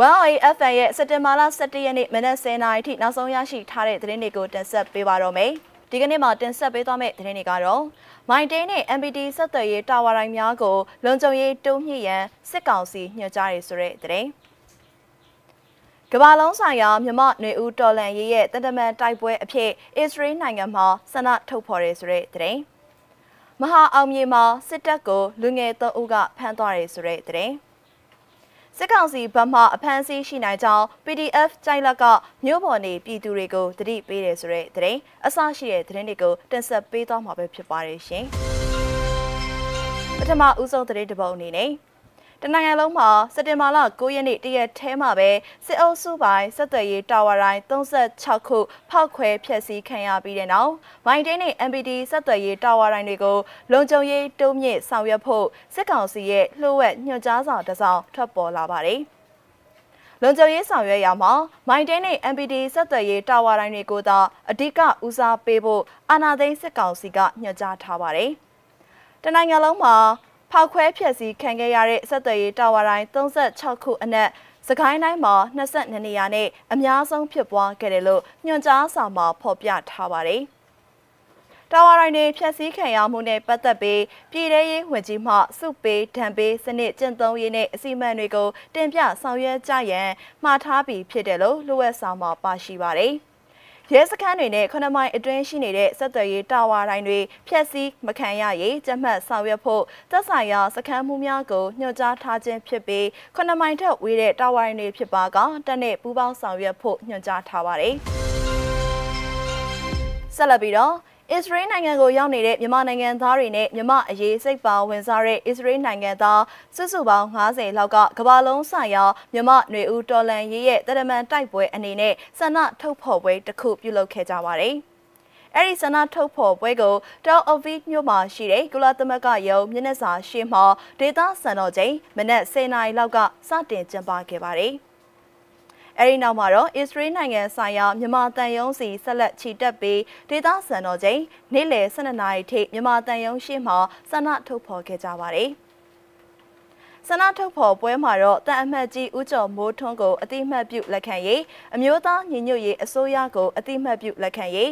1OAFN ရဲ့စက်တင်ဘာလ17ရက်နေ့မနက်10:00နာရီထိနောက်ဆုံးရရှိထားတဲ့သတင်းတွေကိုတင်ဆက်ပေးပါတော့မယ်။ဒီကနေ့မှာတင်ဆက်ပေးသွားမယ့်သတင်းတွေကတော့မိုင်တေးနဲ့ MPT ဆက်သွယ်ရေးတာဝါတိုင်းများကိုလုံခြုံရေးတိုးမြှင့်ရန်စစ်ကောင်စီညွှန်ကြားရေးဆိုတဲ့သတင်း။ကမ္ဘာလုံးဆိုင်ရာမြမနွေဦးတော်လန်ရေးရဲ့တန်တမန်တိုက်ပွဲအဖြစ်အစ္စရေးနိုင်ငံမှာဆန္ဒထုတ်ဖော်ရဲဆိုတဲ့သတင်း။မဟာအောင်မြေမှာစစ်တပ်ကိုလူငယ်၃ဦးကဖမ်းသွားရဲဆိုတဲ့သတင်း။ စစ်ကောင်စီဘက်မှအဖမ်းဆီးရှိနိုင်ကြောင်း PDF ကြိုက်လက်ကမြို့ပေါ်နေပြည်သူတွေကိုတတိပေးတယ်ဆိုတဲ့သတင်းအစရှိတဲ့သတင်းတွေကိုတင်ဆက်ပေးသွားမှာပဲဖြစ်ပါတယ်ရှင်။ပထမဦးဆုံးသတင်းတစ်ပုဒ်အနေနဲ့ တနင်္ဂနွေလုံးမှာစက်တင်ဘာလ9ရက်နေ့တရက်ထဲမှာပဲစစ်အုပ်စုပိုင်းဆက်သွယ်ရေးတာဝါတိုင်း36ခုဖောက်ခွဲဖျက်ဆီးခံရပြီးတဲ့နောက်မိုင်းတင်းနဲ့ MPD ဆက်သွယ်ရေးတာဝါတိုင်းတွေကိုလုံခြုံရေးတိုးမြင့်ဆောင်ရွက်ဖို့စစ်ကောင်စီရဲ့လှုပ်ဝက်ညွှန်ကြားစာတစ်စောင်ထွက်ပေါ်လာပါတယ်။လုံခြုံရေးဆောင်ရွက်ရမှာမိုင်းတင်းနဲ့ MPD ဆက်သွယ်ရေးတာဝါတိုင်းတွေကိုသာအဓိကဦးစားပေးဖို့အာဏာသိမ်းစစ်ကောင်စီကညွှန်ကြားထားပါတယ်။တနိုင်ငံလုံးမှာ ဖောက်ခွဲဖျက်ဆီးခံခဲ့ရတဲ့ဆက်သွယ်ရေးတာဝါတိုင်း36ခုအနက်စကိုင်းတိုင်းမှာ22နေရာနဲ့အများဆုံးဖြစ်ပွားခဲ့တယ်လို့ညွှန်ကြားစာမှာဖော်ပြထားပါတယ်။တာဝါတိုင်းတွေဖျက်ဆီးခံရမှုနဲ့ပတ်သက်ပြီးပြည်ထရေးဝန်ကြီးမှစုပေးဒဏ်ပေးစနစ်ကျင့်သုံးရေးနဲ့အစီအမံတွေကိုတင်ပြဆောင်ရွက်ကြရန်မှားထားပြီးဖြစ်တယ်လို့လိုအပ်စာမှာပါရှိပါတယ်။ ရဲစခန်းတွေနဲ့ခဏမိုင်အတွင်းရှိနေတဲ့စက်သွယ်ရေးတာဝါတိုင်းတွေဖျက်ဆီးမခံရရေးကြက်မှတ်ဆောင်ရွက်ဖို့သက်ဆိုင်ရာစခန်းမှုများကိုညွှန်ကြားထားခြင်းဖြစ်ပြီးခဏမိုင်ထက်ဝေးတဲ့တာဝါတိုင်းတွေဖြစ်ပါကတက်နဲ့ပူးပေါင်းဆောင်ရွက်ဖို့ညွှန်ကြားထားပါတယ်။ဆက်လက်ပြီးတော့ အစ္စရေးနိုင်ငံကိုရောက်နေတဲ့မြန်မာနိုင်ငံသားတွေနဲ့မြန်မာအရေးစိတ်ပါဝင်စားတဲ့အစ္စရေးနိုင်ငံသားစုစုပေါင်း90လောက်ကကမ္ဘာလုံးဆိုင်ရာမြန်မာຫນွေဦးတော်လန်ရေးရဲ့တရမန်တိုက်ပွဲအနေနဲ့ဆန္ဒထုတ်ဖော်ပွဲတစ်ခုပြုလုပ်ခဲ့ကြပါတယ်။အဲဒီဆန္ဒထုတ်ဖော်ပွဲကိုတောက်အဗီမြို့မှာရှိတဲ့ကုလသမဂ္ဂရုံးမျက်နှာစာရှေ့မှာဒေသစံတော်ချိန်မနက်10:00နာရီလောက်ကစတင်ကျင်းပခဲ့ပါတယ်။ အဲဒီနောက်မှာတော့အစ္စရေးနိုင်ငံဆိုင်ရာမြန်မာတန်ယုံစီဆက်လက်ချီတက်ပြီးဒေသစံတော်ချိန်နေ့လယ်12နာရီထိမြန်မာတန်ယုံရှေ့မှာဆန္ဒထုတ်ဖော်ခဲ့ကြပါတယ်။ဆန္ဒထုတ်ဖော်ပွဲမှာတော့တန်အမတ်ကြီးဦးကျော်မိုးထွန်းကိုအတိမတ်ပြုလက်ခံရေးအမျိုးသားညီညွတ်ရေးအစိုးရကိုအတိမတ်ပြုလက်ခံရေး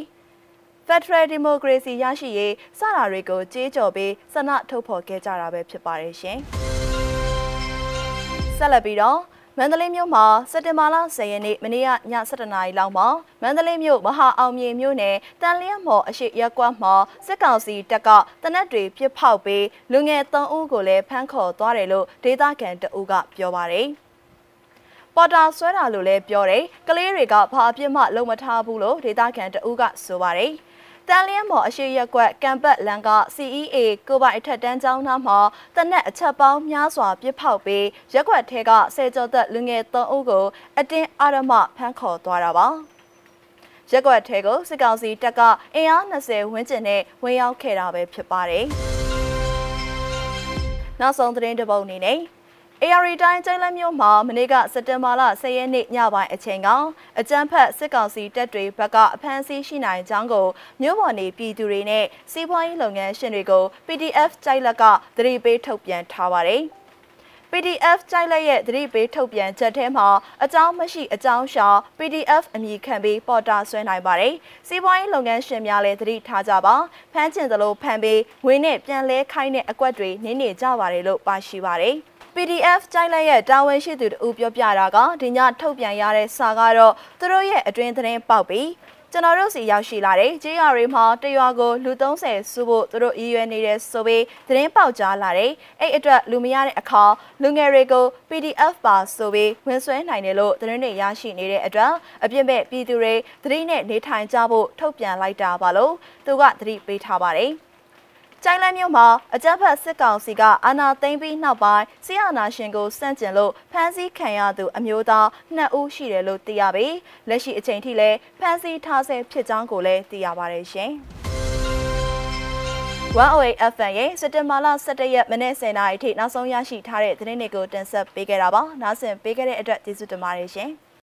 Federal Democracy ရရှိရေးစတာတွေကိုကြေးကြော်ပြီးဆန္ဒထုတ်ဖော်ခဲ့ကြတာပဲဖြစ်ပါတယ်ရှင်။ဆက်လက်ပြီးတော့ မန္တလေးမြို့မှာစက်တင်ဘာလ10ရက်နေ့မနေ့ကည7:00နာရီလောက်မှာမန္တလေးမြို့မဟာအောင်မြေမြို့နယ်တန်လျက်မော်အရှိရက်ကွက်မှာစစ်ကောင်စီတပ်ကတနက်တွေပစ်ဖောက်ပြီးလူငယ်3ဦးကိုလည်းဖမ်းခေါ်သွားတယ်လို့ဒေသခံတအုပ်ကပြောပါတယ်။ပေါ်တာဆွဲတာလို့လည်းပြောတယ်။ကလေးတွေကဘာအပြစ်မှလုံမထားဘူးလို့ဒေသခံတအုပ်ကဆိုပါတယ်။ တန်လျက်မော်အရှိရက်ကွက်ကံပတ်လန်က CEA ကိုပိုင်အထက်တန်းကျောင်းသားမှာတနက်အချက်ပေါင်းများစွာပြစ်ဖောက်ပြီးရက်ကွက်ထဲကဆယ်ကျော်သက်လူငယ်၃ဦးကိုအတင်းအာရမဖမ်းခေါ်သွားတာပါရက်ကွက်ထဲကိုစစ်ကောင်စီတပ်ကအင်အား20ဝန်းကျင်နဲ့ဝင်ရောက်ခဲ့တာပဲဖြစ်ပါတယ်နောက်ဆုံးသတင်းတစ်ပုဒ်အနေနဲ့ AR တိုင်းကျိုင်းလမြို့မှာမနေ့ကစက်တင်ဘာလ10ရက်နေ့ညပိုင်းအချိန်ကအကြမ်းဖက်စစ်ကောင်စီတပ်တွေဘက်ကအဖမ်းဆီးရှိနိုင်ကြောင်းကိုမြို့ပေါ်နေပြည်သူတွေနဲ့စီးပွားရေးလုပ်ငန်းရှင်တွေကို PDF ကြိုက်လက်ကသတိပေးထုတ်ပြန်ထားပါတယ်။ PDF ကြိုက်လက်ရဲ့သတိပေးထုတ်ပြန်ချက်ထဲမှာအကြောင်းမရှိအကြောင်းရှာ PDF အမည်ခံပြီးပေါ်တာဆွဲနိုင်ပါတယ်။စီးပွားရေးလုပ်ငန်းရှင်များလည်းသတိထားကြပါ။ဖမ်းကျင်သလိုဖမ်းပြီးငွေနဲ့ပြန်လဲခိုင်းတဲ့အကွက်တွေနင်းနေကြပါတယ်လို့ပါရှိပါတယ်။ PDF ကြိုက်လိုက်ရဲ့တာဝန်ရှိသူတို့ပြောပြတာကဒီညထုတ်ပြန်ရတဲ့စာကတော့သူတို့ရဲ့အတွင်းသတင်းပေါက်ပြီးကျွန်တော်တို့စီရောက်ရှိလာတဲ့ကြေးရွာတွေမှာတရွာကိုလူ30စုဖို့သူတို့ရည်ရွယ်နေတဲ့ဆိုပြီးသတင်းပေါက်ကြားလာတယ်အဲ့အတွက်လူမရတဲ့အခါလူငယ်တွေကို PDF ပါဆိုပြီးဝင်ဆွဲနိုင်တယ်လို့သတင်းတွေရရှိနေတဲ့အတွက်အပြစ်မဲ့ပြည်သူတွေသတိနဲ့နေထိုင်ကြဖို့ထုတ်ပြန်လိုက်တာပါလို့သူကသတိပေးထားပါတယ် ကျိုင်းလန်းမြို့မှာအကြမ်းဖက်စစ်ကောင်စီကအာဏာသိမ်းပြီးနောက်ပိုင်းဆီယနာရှင်ကိုစန့်ကျင်လို့ဖမ်းဆီးခံရသူအမျိုးသား2ဦးရှိတယ်လို့သိရပြီးလက်ရှိအချိန်ထိလည်းဖမ်းဆီးထားဆဲဖြစ်ကြောင်းကိုလည်းသိရပါတယ်ရှင်။108 FM ရဲ့စက်တင်ဘာလ17ရက်မနေ့10:00နာရီထိနောက်ဆုံးရရှိထားတဲ့သတင်းတွေကိုတင်ဆက်ပေးခဲ့တာပါ။နားဆင်ပေးခဲ့တဲ့အတွက်ကျေးဇူးတင်ပါတယ်ရှင်။